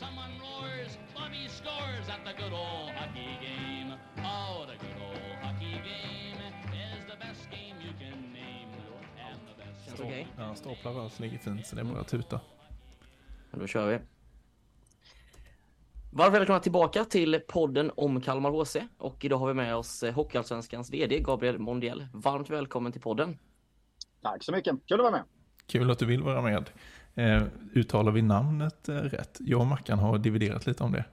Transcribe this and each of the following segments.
someone roars, Bobby scores at the good old hockey game. Oh, the good old hockey game is the best game you can name. And the best Känns okej? Ja, staplar rör ligger fint så det är bara att tuta. Då kör vi. Varmt välkomna tillbaka till podden om Kalmar HC och idag har vi med oss eh, Hockeyallsvenskans VD Gabriel Mondiel. Varmt välkommen till podden. Tack så mycket. Kul att vara med. Kul att du vill vara med. Eh, uttalar vi namnet eh, rätt? Jag och Mackan har dividerat lite om det.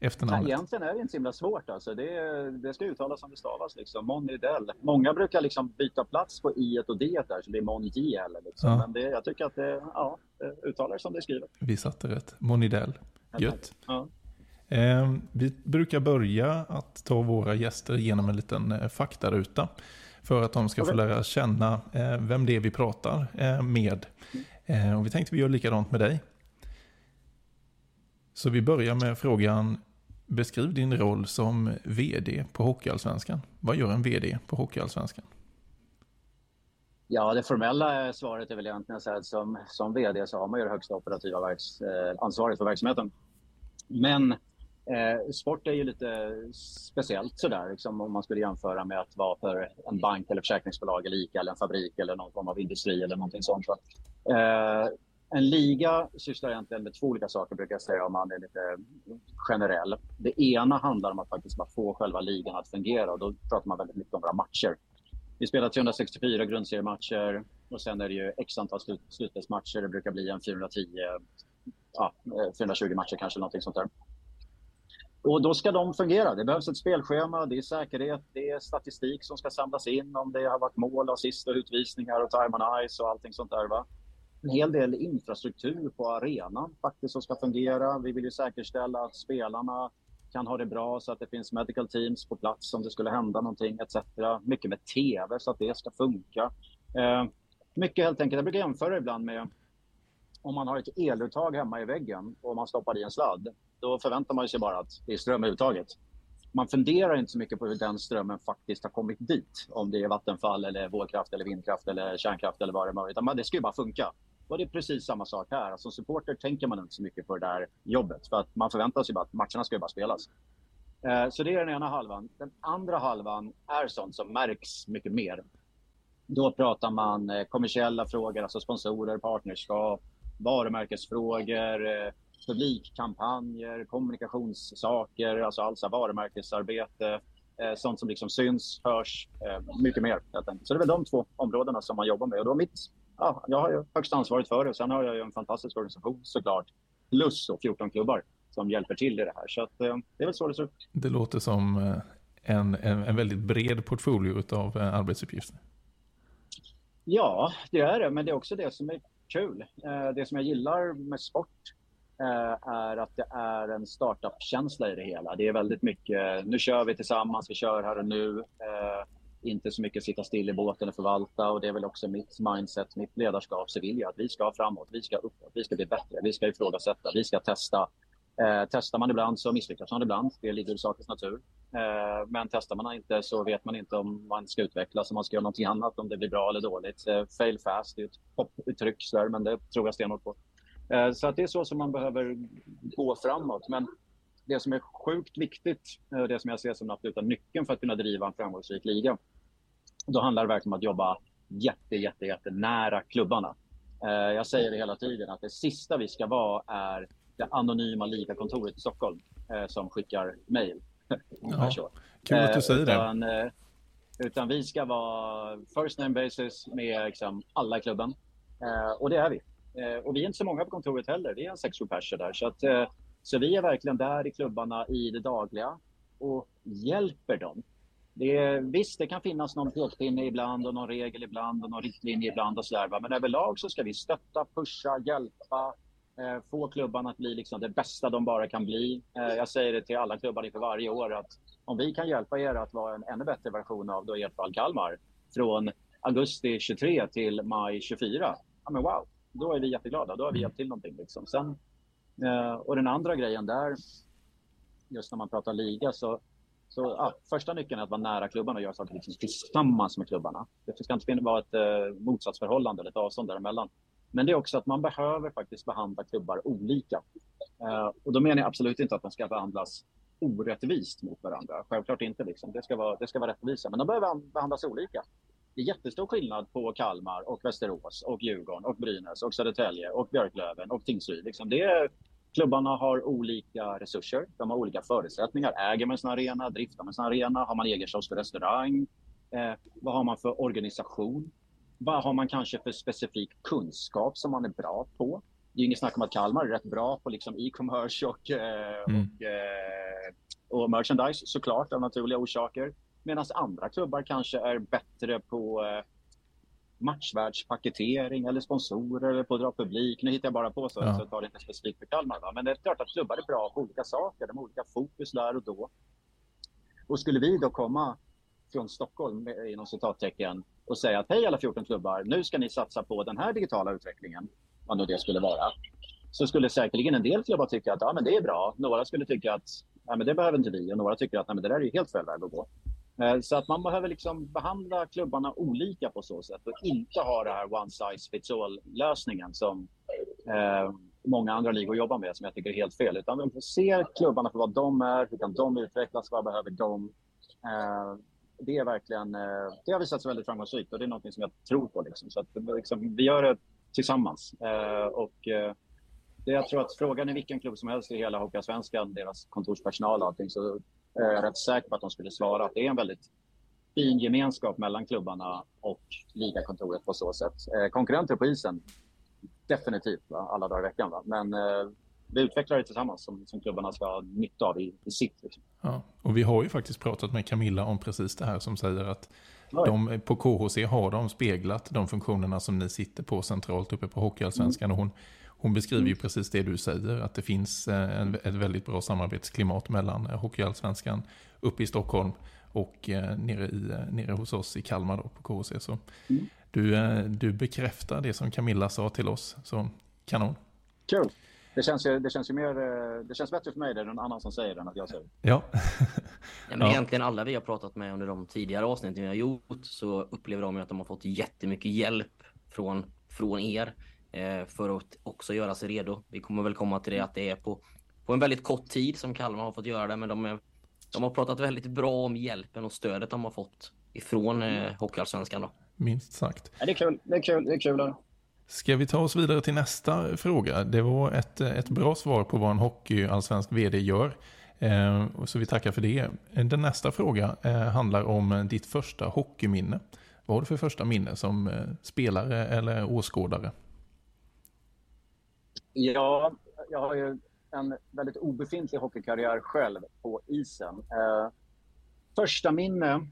Nej, Efternamnet. egentligen är det inte så himla svårt. Alltså. Det, det ska uttalas som det stavas. Liksom. Monidel. Många brukar liksom byta plats på i och d där, så det blir Mongiel. Liksom. Ja. Men det, jag tycker att det ja, uttalar som det är skrivet. Vi satte rätt. Monidell. Gött. Ja. Eh, vi brukar börja att ta våra gäster genom en liten eh, faktaruta. För att de ska få Okej. lära känna eh, vem det är vi pratar eh, med. Eh, och vi tänkte vi gör likadant med dig. Så vi börjar med frågan. Beskriv din roll som vd på Hockeyallsvenskan. Vad gör en vd på Hockeyallsvenskan? ja, det formella svaret är väl egentligen så att som, som vd så har man ju det högsta operativa verks, eh, ansvaret för verksamheten. Men eh, sport är ju lite speciellt sådär, liksom, om man skulle jämföra med att vara för en bank eller försäkringsbolag eller ICA eller en fabrik eller någon form av industri eller någonting sånt. Så, eh, en liga sysslar egentligen med två olika saker brukar jag säga om man är lite generell. Det ena handlar om att faktiskt bara få själva ligan att fungera och då pratar man väldigt mycket om våra matcher. Vi spelar 364 grundseriematcher och sen är det ju x antal slut, slutspelsmatcher. Det brukar bli en 410, ja, eh, 420 matcher kanske, någonting sånt där. Och då ska de fungera. Det behövs ett spelschema, det är säkerhet, det är statistik som ska samlas in om det har varit mål, assist och utvisningar och time on ice och allting sånt där. Va? En hel del infrastruktur på arenan faktiskt som ska fungera. Vi vill ju säkerställa att spelarna kan ha det bra så att det finns medical teams på plats om det skulle hända någonting etc. Mycket med tv så att det ska funka. Eh, mycket helt enkelt. Jag brukar jämföra ibland med om man har ett eluttag hemma i väggen och man stoppar i en sladd. Då förväntar man sig bara att det är ström i uttaget. Man funderar inte så mycket på hur den strömmen faktiskt har kommit dit. Om det är vattenfall, eller vågkraft, eller vindkraft eller kärnkraft eller vad det är. Utan det ska ju bara funka. Och det är precis samma sak här. Alltså, som supporter tänker man inte så mycket på det där jobbet. För att man förväntar sig bara att matcherna ska ju bara spelas. Eh, så det är den ena halvan. Den andra halvan är sånt som märks mycket mer. Då pratar man eh, kommersiella frågor, alltså sponsorer, partnerskap, varumärkesfrågor, eh, publikkampanjer, kommunikationssaker, alltså allt så varumärkesarbete, eh, sånt som liksom syns, hörs, eh, mycket mer. Så det är väl de två områdena som man jobbar med. Och då mitt, ja, jag har ju högsta ansvaret för det. Sen har jag ju en fantastisk organisation såklart, plus så 14 klubbar som hjälper till i det här. Så att, det är väl så det ser ut. Det låter som en, en, en väldigt bred portfolio av arbetsuppgifter. Ja, det är det, men det är också det som är kul. Eh, det som jag gillar med sport eh, är att det är en startup-känsla i det hela. Det är väldigt mycket, nu kör vi tillsammans, vi kör här och nu. Eh, inte så mycket sitta still i båten och förvalta och det är väl också mitt mindset, mitt ledarskap, så vill jag att vi ska framåt, vi ska uppåt, vi ska bli bättre, vi ska ifrågasätta, vi ska testa. Eh, testar man ibland så misslyckas man ibland, det ligger i sakens natur. Eh, men testar man inte så vet man inte om man ska utvecklas, om man ska göra någonting annat, om det blir bra eller dåligt. Eh, fail fast det är ett poputtryck, där, men det tror jag stenhårt på. Eh, så att det är så som man behöver gå framåt. Men det som är sjukt viktigt, det som jag ser som den absoluta nyckeln för att kunna driva en framgångsrik liga, då handlar det verkligen om att jobba jätte, jätte, jätte nära klubbarna. Jag säger det hela tiden att det sista vi ska vara är det anonyma ligakontoret i Stockholm som skickar mejl. Ja. Kul att Eh, du säger det. utan, eh, Utan vi ska vara first name basis med liksom alla i klubben. Eh, och det är vi. Eh, och vi är inte så många på kontoret heller. Vi är en sex, sju pers där. Så, att, eh, så vi är verkligen där i klubbarna i det dagliga och hjälper dem. Det är, visst, det kan finnas någon pekpinne ibland och någon regel ibland och någon riktlinje ibland och sådär. Men överlag så ska vi stötta, pusha, hjälpa, eh, Eh, få klubbarna att bli liksom det bästa de bara kan bli. Eh, jag säger det till alla klubbar inför varje år att om vi kan hjälpa er att vara en ännu bättre version av då i ert fall Kalmar från augusti 23 till maj 24. Ja, men wow, då är vi jätteglada. Då har vi hjälpt till någonting. Liksom. Sen, eh, och den andra grejen där, just när man pratar liga, så, så ja, första nyckeln är att vara nära klubbarna och göra saker liksom tillsammans med klubbarna. Det ska inte vara ett eh, motsatsförhållande eller ett avstånd däremellan. Men det är också att man behöver faktiskt behandla klubbar olika. Eh, och då menar jag absolut inte att de ska behandlas orättvist mot varandra. Självklart inte. Liksom. Det, ska vara, det ska vara rättvisa. Men de behöver behandlas olika. Det är jättestor skillnad på Kalmar och Västerås och Djurgården och Brynäs och Södertälje och Björklöven och Tingsryd. Liksom. Det är, klubbarna har olika resurser. De har olika förutsättningar. Äger man sin arena? Driftar man sin arena? Har man egen kiosk och restaurang? Eh, vad har man för organisation? Vad har man kanske för specifik kunskap som man är bra på? Det är inget snack om att Kalmar är rätt bra på liksom e-commerce och, eh, mm. och, eh, och merchandise såklart av naturliga orsaker. Medan andra klubbar kanske är bättre på eh, matchvärdspaketering eller sponsorer eller på att dra publik. Nu hittar jag bara på så, ja. så tar det inte specifikt för Kalmar. Va? Men det är klart att klubbar är bra på olika saker. De har olika fokus där och då. Och skulle vi då komma från Stockholm inom citattecken och säga att hej alla 14 klubbar, nu ska ni satsa på den här digitala utvecklingen, vad nu det skulle vara. Så skulle säkerligen en del klubbar tycka att ja, men det är bra. Några skulle tycka att ja, men det behöver inte vi och några tycker att ja, men det där är helt fel väg att gå. Eh, så att man behöver liksom behandla klubbarna olika på så sätt och inte ha det här one size fits all lösningen som eh, många andra ligor jobbar med som jag tycker är helt fel. Utan vi se klubbarna för vad de är, hur kan de utvecklas, vad behöver de? Eh, det är verkligen, eh, det har visat sig väldigt framgångsrikt och det är något som jag tror på. Liksom. Så att, liksom, vi gör det tillsammans. Eh, och, det jag tror att frågan är vilken klubb som helst i hela Hockeyallsvenskan, deras kontorspersonal och allting, så är jag rätt säker på att de skulle svara att det är en väldigt fin gemenskap mellan klubbarna och ligakontoret på så sätt. Konkurrenter på isen, definitivt, va? alla dagar i veckan. Va? Men vi utvecklar det tillsammans som, som klubbarna ska ha nytta av i, i sitt. Liksom. Ja, och vi har ju faktiskt pratat med Camilla om precis det här som säger att de, på KHC har de speglat de funktionerna som ni sitter på centralt uppe på Hockeyallsvenskan. Mm. Och hon, hon beskriver ju precis det du säger, att det finns eh, en, ett väldigt bra samarbetsklimat mellan eh, Hockeyallsvenskan uppe i Stockholm och eh, nere, i, nere hos oss i Kalmar då, på KHC. Så mm. du, du bekräftar det som Camilla sa till oss, så kanon. Kul. Det känns, ju, det känns ju mer, det känns bättre för mig det är någon annan som säger det än att jag säger Ja. ja, men Egentligen alla vi har pratat med under de tidigare avsnitten vi har gjort så upplever de att de har fått jättemycket hjälp från, från er eh, för att också göra sig redo. Vi kommer väl komma till det att det är på, på en väldigt kort tid som Kalmar har fått göra det, men de, är, de har pratat väldigt bra om hjälpen och stödet de har fått ifrån eh, Hockeyallsvenskan. Minst sagt. Ja, det är kul. Det är kul. Det är kul. Ska vi ta oss vidare till nästa fråga? Det var ett, ett bra svar på vad en hockeyallsvensk vd gör. Eh, så vi tackar för det. Den nästa fråga eh, handlar om ditt första hockeyminne. Vad har du för första minne som eh, spelare eller åskådare? Ja, jag har ju en väldigt obefintlig hockeykarriär själv på isen. Eh, första minne,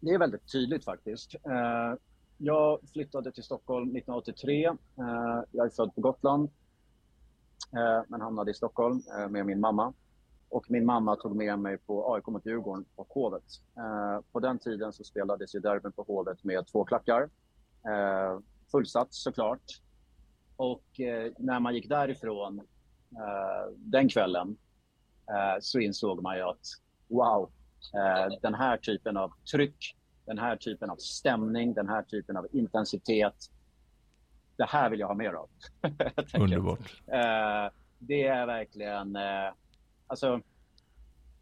det är väldigt tydligt faktiskt. Eh, jag flyttade till Stockholm 1983. Eh, jag är född på Gotland, eh, men hamnade i Stockholm eh, med min mamma. Och min mamma tog med mig på AIK mot Djurgården på Hovet. På den tiden så spelades ju derbyn på Hovet med två klackar. fullsatt såklart. Och när man gick därifrån den kvällen så insåg man ju att wow, den här typen av tryck, den här typen av stämning, den här typen av intensitet. Det här vill jag ha mer av. Underbart. Eh, det är verkligen, eh, alltså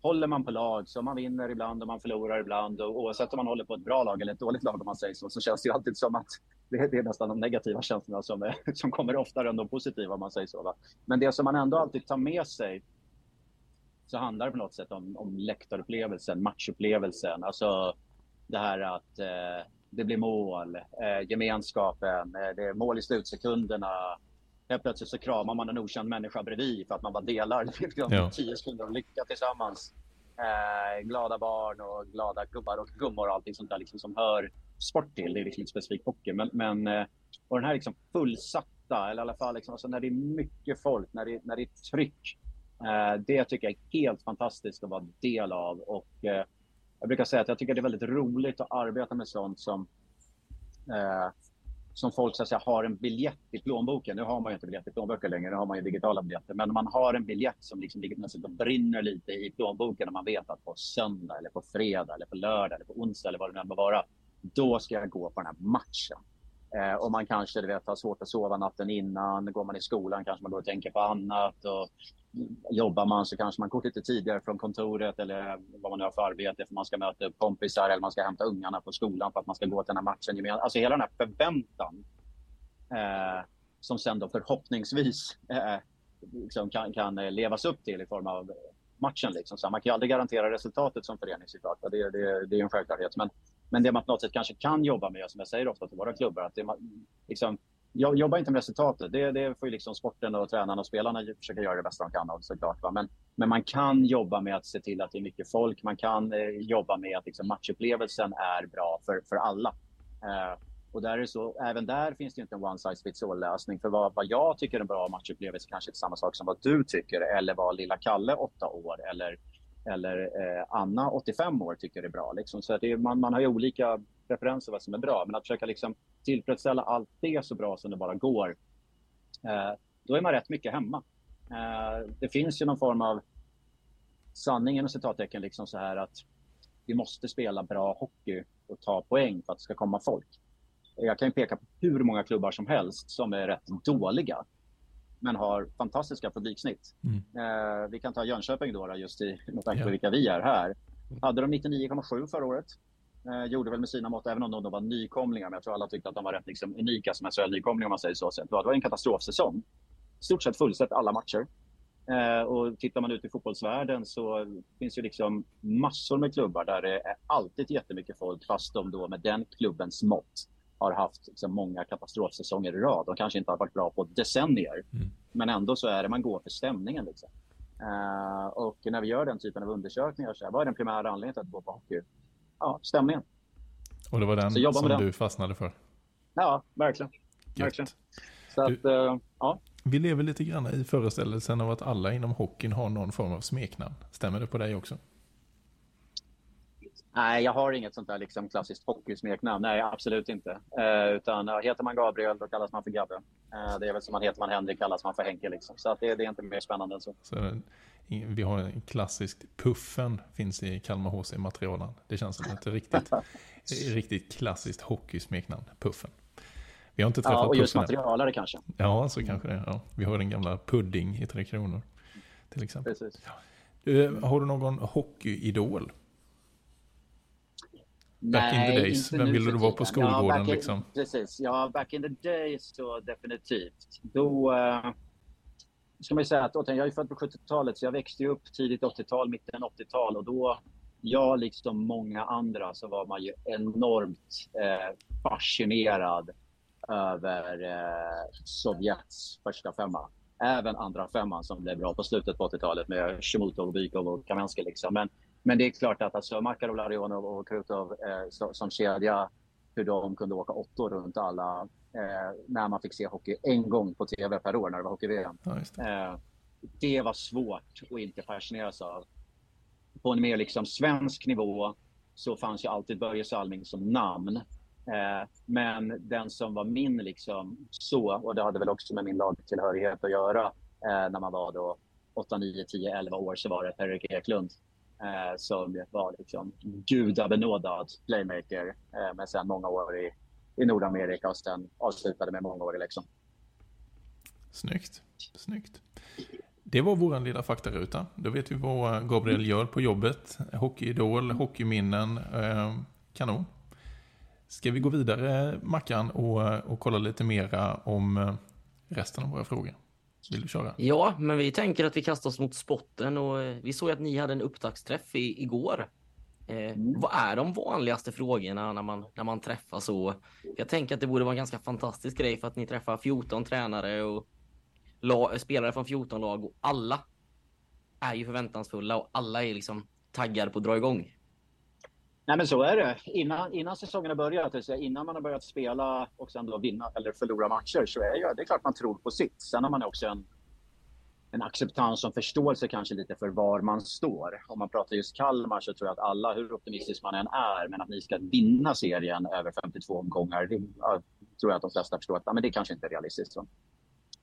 håller man på lag så man vinner ibland och man förlorar ibland och oavsett om man håller på ett bra lag eller ett dåligt lag om man säger så, så känns det ju alltid som att det, det är nästan de negativa känslorna som, är, som kommer oftare än de positiva om man säger så. Va? Men det som man ändå alltid tar med sig så handlar det på något sätt om, om läktarupplevelsen, matchupplevelsen. Alltså det här att eh, det blir mål, eh, gemenskapen, eh, det är mål i slutsekunderna. Helt plötsligt så kramar man en okänd människa bredvid för att man bara delar ja. tio sekunder av lycka tillsammans. Eh, glada barn och glada gubbar och gummor och allting sånt där liksom, som hör sport till. Det är liksom inte specifikt hockey. Men, men eh, och den här liksom fullsatta, eller i alla fall liksom, alltså när det är mycket folk, när det, när det är tryck. Eh, det tycker jag är helt fantastiskt att vara del av. Och, jag brukar säga att jag tycker det är väldigt roligt att arbeta med sånt som eh, som folk så att säga, har en biljett i plånboken. Nu har man ju inte biljett i plånböcker längre, nu har man ju digitala biljetter. Men man har en biljett som liksom ligger, brinner lite i plånboken och man vet att på söndag, eller på fredag, eller på lördag, eller på onsdag eller vad det nu än må vara, då ska jag gå på den här matchen. Eh, och man kanske du vet, har svårt att sova natten innan. Går man i skolan kanske man går och tänker på annat. Och jobbar man så kanske man går lite tidigare från kontoret eller vad man nu har för arbete för man ska möta upp kompisar eller man ska hämta ungarna på skolan för att man ska gå till den här matchen. Alltså hela den här förväntan eh, som sen då förhoppningsvis eh, liksom kan, kan levas upp till i form av matchen. Liksom. Så man kan ju aldrig garantera resultatet som förening såklart. Det, det, det är en självklarhet. Men, men det man på något sätt kanske kan jobba med, som jag säger ofta till våra klubbar, att det, liksom, jobba inte med resultatet. Det, det får ju liksom sporten och tränarna och spelarna försöka göra det bästa de kan av såklart. Va? Men, men man kan jobba med att se till att det är mycket folk. Man kan eh, jobba med att liksom, matchupplevelsen är bra för, för alla. Eh, och där är så, även där finns det inte en one size fits all lösning. För vad, vad jag tycker är en bra matchupplevelse kanske inte samma sak som vad du tycker eller vad lilla Kalle, åtta år, eller, eller eh, Anna, 85 år, tycker är bra. Liksom. Så det, man, man har ju olika preferenser vad som är bra. Men att försöka liksom tillfredsställa allt det så bra som det bara går, eh, då är man rätt mycket hemma. Eh, det finns ju någon form av sanningen inom citattecken liksom så här att vi måste spela bra hockey och ta poäng för att det ska komma folk. Jag kan peka på hur många klubbar som helst som är rätt dåliga men har fantastiska publiksnitt. Mm. Eh, vi kan ta Jönköping då, då just i, med tanke på vilka vi är här. Hade de 99,7 förra året. Eh, gjorde väl med sina mått, även om de, de var nykomlingar, men jag tror alla tyckte att de var rätt liksom, unika som SHL-nykomlingar om man säger så. så. Det var en katastrofsäsong. Stort sett fullsatt alla matcher. Eh, och tittar man ut i fotbollsvärlden så finns ju liksom massor med klubbar där det är alltid jättemycket folk, fast de då med den klubbens mått har haft liksom, många katastrofsäsonger i rad. De kanske inte har varit bra på decennier. Mm. Men ändå så är det man går för stämningen. Liksom. Uh, och när vi gör den typen av undersökningar, så här, vad är den primära anledningen till att gå på hockey? Ja, stämningen. Och det var den som du fastnade för? Ja, verkligen. verkligen. Så att, du, uh, ja. Vi lever lite grann i föreställelsen av att alla inom hockeyn har någon form av smeknamn. Stämmer det på dig också? Nej, jag har inget sånt där liksom klassiskt hockeysmeknamn. Nej, absolut inte. Eh, utan heter man Gabriel, då kallas man för Gabbe. Eh, det är väl som man heter man Henrik, kallas man för Henke. Liksom. Så att det, det är inte mer spännande än så. så vi har en klassisk Puffen, finns i Kalmar HC-materialen. Det känns som ett riktigt, riktigt klassiskt hockeysmeknamn, Puffen. Vi har inte träffat Ja, och just materialare kanske. Ja, så kanske det. Ja. Vi har den gamla Pudding i Tre Kronor, till exempel. Precis. Ja. Har du någon hockeyidol? Back Nej, in the days, vem ville du vara på skolgården ja, in, liksom? Precis, ja back in the days så definitivt. Då uh, ska man ju säga att jag är född på 70-talet så jag växte upp tidigt 80-tal, mitten 80-tal och då jag liksom många andra så var man ju enormt eh, fascinerad över eh, Sovjets första femma. Även andra femman som blev bra på slutet på 80-talet med Shemutov, Bykov och Kamensky. Liksom. Men men det är klart att alltså Makarov, Larionov och Krutov eh, så, som kedja, hur de kunde åka åttor runt alla eh, när man fick se hockey en gång på tv per år när det var hockey-VM. Ja, det. Eh, det. var svårt att inte fascineras av. På en mer liksom svensk nivå så fanns ju alltid Börje Salming som namn. Eh, men den som var min liksom så, och det hade väl också med min lagtillhörighet att göra eh, när man var då 8, 9, 10, 11 år så var det Per-Erik Eklund eh, som var liksom gudabenådad playmaker eh, med sen många år i, i Nordamerika och sen avslutade med många år i Leksand. Snyggt, snyggt. Det var vår lilla faktaruta. Då vet vi vad Gabriel gör på jobbet. Hockeyidol, hockeyminnen, eh, kanon. Ska vi gå vidare, Mackan, och, och kolla lite mera om eh, resten av våra frågor? Vill du köra? Ja, men vi tänker att vi kastar oss mot spotten och eh, vi såg att ni hade en upptaktsträff i, igår. Eh, mm. Vad är de vanligaste frågorna när man, när man träffar så? Jag tänker att det borde vara en ganska fantastisk grej för att ni träffar 14 tränare och la, spelare från 14 lag och alla är ju förväntansfulla och alla är liksom taggade på att dra igång. Nej men så är det. Innan, innan säsongen har börjat, innan man har börjat spela och sen då vinna eller förlora matcher så är det är klart man tror på sitt. Sen har man också en, en acceptans och förståelse kanske lite för var man står. Om man pratar just Kalmar så tror jag att alla, hur optimistisk man än är, men att ni ska vinna serien över 52 omgångar, det tror jag att de flesta förstår att ja, men det kanske inte är realistiskt. Så. Eh,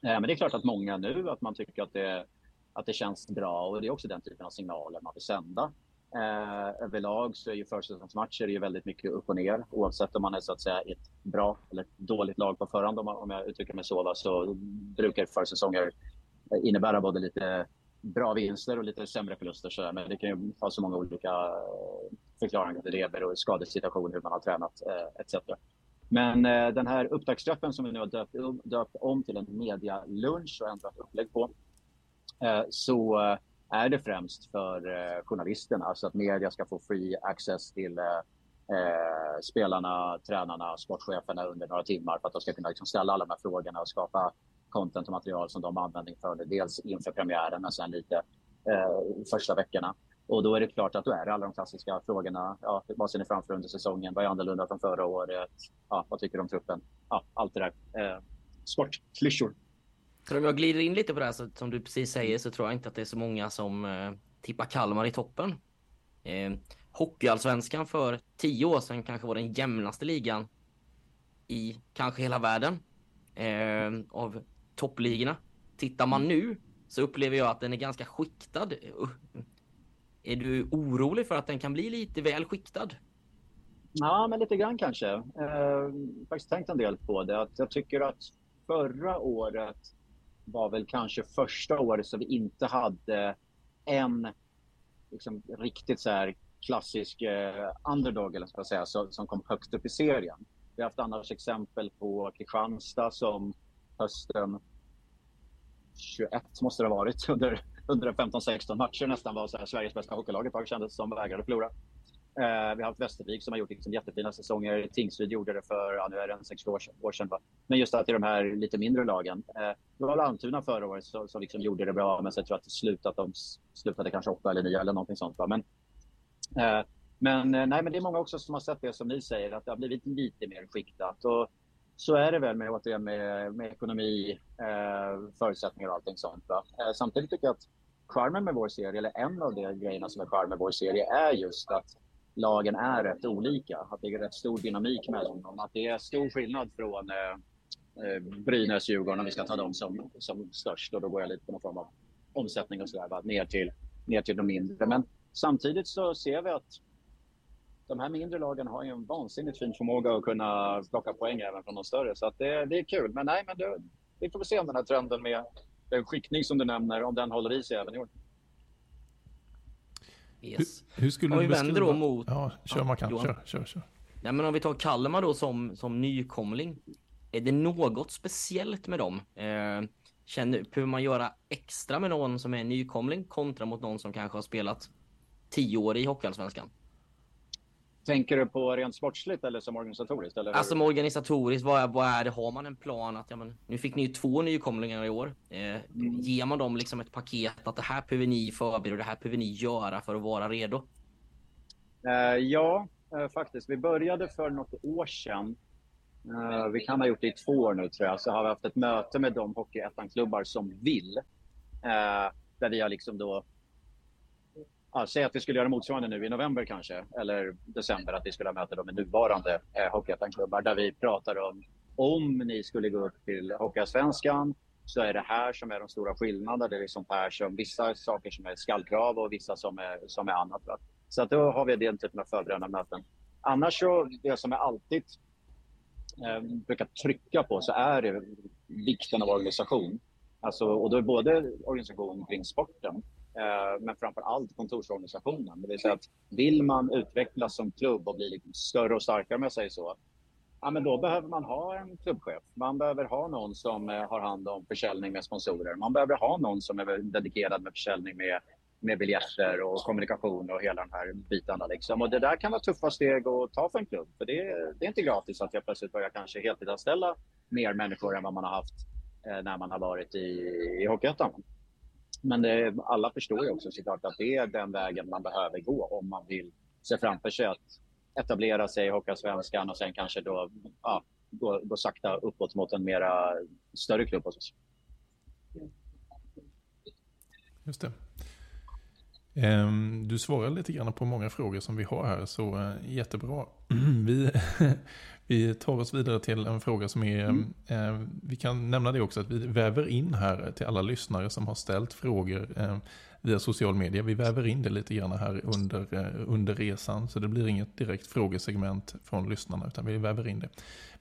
men det är klart att många nu, att man tycker att det, att det känns bra och det är också den typen av signaler man vill sända. Eh, överlag så är ju försäsongsmatcher ju väldigt mycket upp och ner oavsett om man är så att säga ett bra eller ett dåligt lag på förhand om, om jag uttrycker mig så. Så brukar försäsonger innebära både lite bra vinster och lite sämre förluster. Så, men det kan ju ha så många olika eh, förklaringar till det och skadesituation, hur man har tränat eh, etc. Men eh, den här upptaktsträffen som vi nu har döpt, döpt om till en medialunch och ändrat upplägg på eh, så eh, är det främst för eh, journalisterna, alltså att media ska få free access till eh, eh, spelarna, tränarna, sportcheferna under några timmar för att de ska kunna liksom ställa alla de här frågorna och skapa content och material som de har användning för det. Dels inför premiären men sen lite eh, första veckorna. Och då är det klart att då är det alla de klassiska frågorna. Ja, vad ser ni framför under säsongen? Vad är annorlunda från förra året? Ja, vad tycker du om truppen? Ja, allt det där. Eh, sportklyschor. Så om jag glider in lite på det här, så, som du precis säger, så tror jag inte att det är så många som eh, tippar Kalmar i toppen. Eh, Hockeyallsvenskan för tio år sedan kanske var den jämnaste ligan i kanske hela världen eh, av toppligorna. Tittar man nu så upplever jag att den är ganska skiktad. Eh, är du orolig för att den kan bli lite väl skiktad? Ja, men lite grann kanske. Eh, faktiskt tänkt en del på det. Att jag tycker att förra året var väl kanske första året som vi inte hade en liksom, riktigt så här klassisk eh, underdog eller ska säga, så, som kom högst upp i serien. Vi har haft annars exempel på Kristianstad som hösten 21 måste det ha varit under, under 15-16 matcher nästan var så här, Sveriges bästa hockeylag ett tag kändes som vägrade förlora. Eh, vi har haft Västervik som har gjort liksom jättefina säsonger. Tingsryd gjorde det för, ja, nu är det en sex år, år sedan. Va? Men just att i de här lite mindre lagen. Eh, det var Almtuna förra året som, som liksom gjorde det bra, men så jag tror att till slut att de slutade kanske åtta eller nio eller någonting sånt. Va? Men, eh, men, eh, nej, men det är många också som har sett det som ni säger, att det har blivit lite mer skiktat. Och så är det väl med, återigen med, med ekonomi, eh, förutsättningar och allting sånt. Va? Eh, samtidigt tycker jag att charmen med vår serie, eller en av de grejerna som är charmen med vår serie, är just att lagen är rätt olika. Att det är rätt stor dynamik mellan dem. Att det är stor skillnad från eh, eh, Brynäs, Djurgården, om vi ska ta dem som, som störst. Och då går jag lite på någon form av omsättning och sådär, ner till, ner till de mindre. Men samtidigt så ser vi att de här mindre lagen har ju en vansinnigt fin förmåga att kunna plocka poäng även från de större. Så att det, det är kul. Men nej, men det, vi får se om den här trenden med den skickning som du nämner, om den håller i sig även i år. Yes. Hur, hur skulle om vi vänder då mot... Ja, kör man kan. Kör, kör, kör. Nej, men om vi tar Kalmar då som, som nykomling. Är det något speciellt med dem? Eh, känner, behöver man göra extra med någon som är nykomling kontra mot någon som kanske har spelat tio år i Hockeyallsvenskan? Tänker du på rent sportsligt eller som organisatoriskt? Eller alltså som organisatoriskt, vad vad är det? Har man en plan att ja, men, nu fick ni ju två nykomlingar i år. Eh, mm. Ger man dem liksom ett paket att det här behöver ni förbereda och det här behöver ni göra för att vara redo? Eh, ja, eh, faktiskt. Vi började för något år sedan. Eh, vi kan ha gjort det i två år nu tror jag. Så har vi haft ett möte med de hockeyettan-klubbar som vill. Eh, där vi har liksom då ja, säg att vi skulle göra motsvarande nu i november kanske, eller december, att vi skulle ha möte med nuvarande eh, Hockeyettan-klubbar där vi pratar om om ni skulle gå upp till Hockeyallsvenskan så är det här som är de stora skillnaderna. Det är liksom här som vissa saker som är skallkrav och vissa som är, som är annat. Va? Så att då har vi den typen av förberedande möten. Annars så, det som jag alltid eh, brukar trycka på så är det vikten av organisation. Alltså, och då är både organisation kring sporten men framför allt kontorsorganisationen. Det vill säga att vill man utvecklas som klubb och bli liksom större och starkare om jag säger så, ja, men då behöver man ha en klubbchef. Man behöver ha någon som eh, har hand om försäljning med sponsorer. Man behöver ha någon som är dedikerad med försäljning med, med biljetter och kommunikation och hela de här bitarna. Liksom. Och det där kan vara tuffa steg att ta för en klubb. För det, det är inte gratis att jag plötsligt börjar kanske heltidsanställa mer människor än vad man har haft eh, när man har varit i, i Hockeyettan. Men det, alla förstår ju också såklart att det är den vägen man behöver gå om man vill se framför sig att etablera sig i Hockeyallsvenskan och sen kanske då ja, gå, gå sakta uppåt mot en mera större klubb hos oss. Just det. Ehm, du svarar lite grann på många frågor som vi har här, så eh, jättebra. Vi, vi tar oss vidare till en fråga som är, mm. eh, vi kan nämna det också, att vi väver in här till alla lyssnare som har ställt frågor. Eh, via social media. Vi väver in det lite grann här under, eh, under resan, så det blir inget direkt frågesegment från lyssnarna, utan vi väver in det.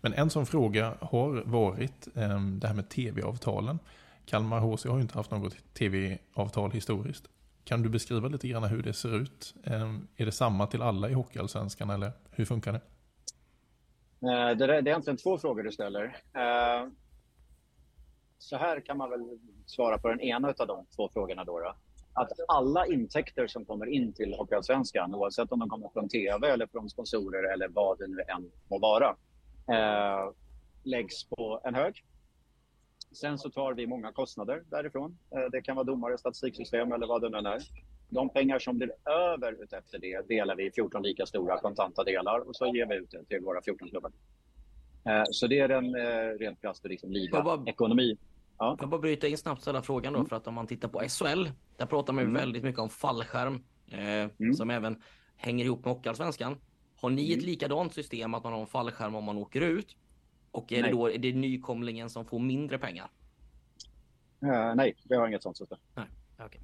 Men en sån fråga har varit eh, det här med tv-avtalen. Kalmar HC har ju inte haft något tv-avtal historiskt. Kan du beskriva lite grann hur det ser ut? Eh, är det samma till alla i Hockeyallsvenskan eller hur funkar det? Eh, det är egentligen två frågor du ställer. Eh, så här kan man väl svara på den ena av de två frågorna. Då, då. Att alla intäkter som kommer in till Hockeyallsvenskan, oavsett om de kommer från tv eller från sponsorer eller vad det nu än må vara, eh, läggs på en hög. Sen så tar vi många kostnader därifrån. Det kan vara domare, statistiksystem eller vad det nu är. De pengar som blir över efter det delar vi i 14 lika stora kontanta delar och så ger vi ut det till våra 14 klubbar. Eh, så det är den eh, rent krasst liksom liga-ekonomi. Ja. Jag bara bryta in snabbt ställa frågan då, mm. för att om man tittar på SHL, där pratar man ju mm. väldigt mycket om fallskärm, eh, mm. som även hänger ihop med Hockeyallsvenskan. Har ni ett mm. likadant system att man har en fallskärm om man åker ut? Och är nej. det då är det nykomlingen som får mindre pengar? Uh, nej, vi har inget sånt system. Nej, okay.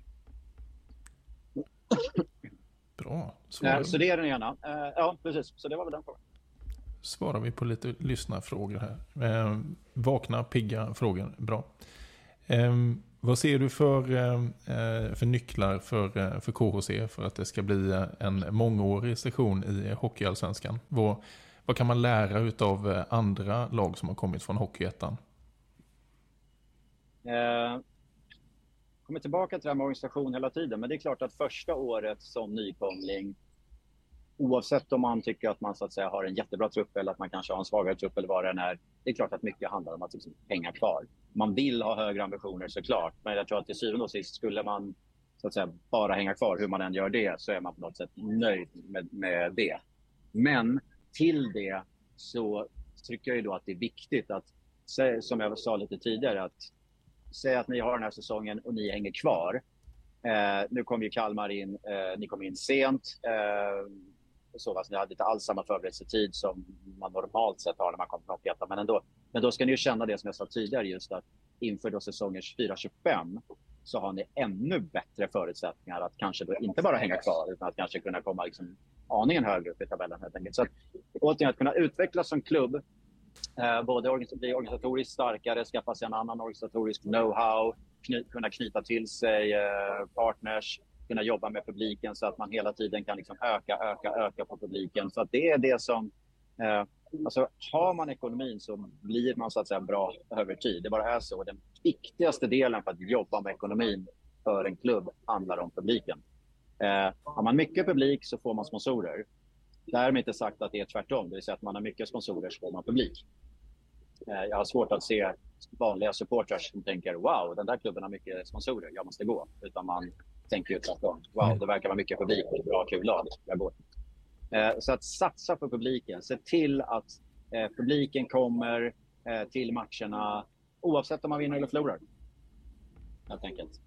Bra. Uh, så det är den ena. Uh, ja, precis. Så det var väl den frågan svarar vi på lite lyssnarfrågor här. Eh, vakna, pigga frågor. Bra. Eh, vad ser du för, eh, för nycklar för, eh, för KHC för att det ska bli en mångårig session i Hockeyallsvenskan? Vad, vad kan man lära av eh, andra lag som har kommit från Hockeyettan? Kommer tillbaka till det här med organisation hela tiden, men det är klart att första året som nykomling oavsett om man tycker att man så att säga har en jättebra trupp eller att man kanske har en svagare trupp eller vad det än är. Det är klart att mycket handlar om att liksom hänga kvar. Man vill ha högre ambitioner såklart, men jag tror att till syvende och sist skulle man så att säga bara hänga kvar hur man än gör det så är man på något sätt nöjd med, med det. Men till det så tycker jag ju då att det är viktigt att, som jag sa lite tidigare, att Säg att ni har den här säsongen och ni hänger kvar. Eh, nu kom ju Kalmar in, eh, ni kom in sent. Eh, så. Alltså, ni hade inte alls samma förberedelsetid som man normalt sett har när man kommer från Hockeyettan. Men ändå. Men då ska ni ju känna det som jag sa tidigare, just att inför då säsongen 4-25 så har ni ännu bättre förutsättningar att kanske då inte bara hänga kvar utan att kanske kunna komma liksom aningen högre upp i tabellen helt enkelt. Så att, återigen, att kunna utvecklas som klubb, Eh, både bli organisatoriskt starkare, skaffa sig en annan organisatorisk know-how, kny kunna knyta till sig eh, partners, kunna jobba med publiken så att man hela tiden kan liksom öka, öka, öka på publiken. Så att det är det som... Eh, alltså, har man ekonomin så blir man så att säga bra över tid. Det bara är så. Den viktigaste delen för att jobba med ekonomin för en klubb handlar om publiken. Eh, har man mycket publik så får man sponsorer. Därmed inte sagt att det är tvärtom, det vill säga att man har mycket sponsorer så får man publik. Eh, jag har svårt att se vanliga supportrar som tänker wow, den där klubben har mycket sponsorer, jag måste gå. Utan man tänker ju tvärtom. Wow, mm. det verkar vara mycket publik bra kul lag. Jag går. Eh, så att satsa på publiken. Se till att eh, publiken kommer till matcherna oavsett om man vinner eller förlorar. Helt enkelt.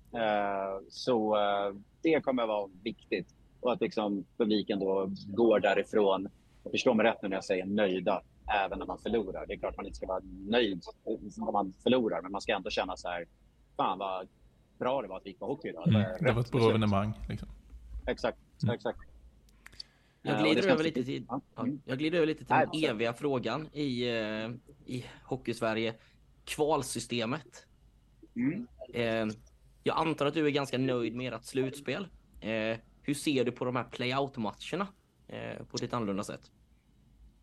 Så det kommer att vara viktigt. Och att liksom publiken då går därifrån, och förstå mig rätt nu när jag säger nöjda, även när man förlorar. Det är klart man inte ska vara nöjd om man förlorar, men man ska ändå känna så här, fan vad bra det var att vi gick på hockey idag. Mm. Det var ett bra evenemang. Liksom. Exakt, mm. exakt. Jag glider, över lite till, ja. jag glider över lite till den eviga frågan i, uh, i Hockeysverige. Kvalsystemet. Mm. Uh, jag antar att du är ganska nöjd med ert slutspel. Hur ser du på de här playout-matcherna eh, på ett lite annorlunda sätt?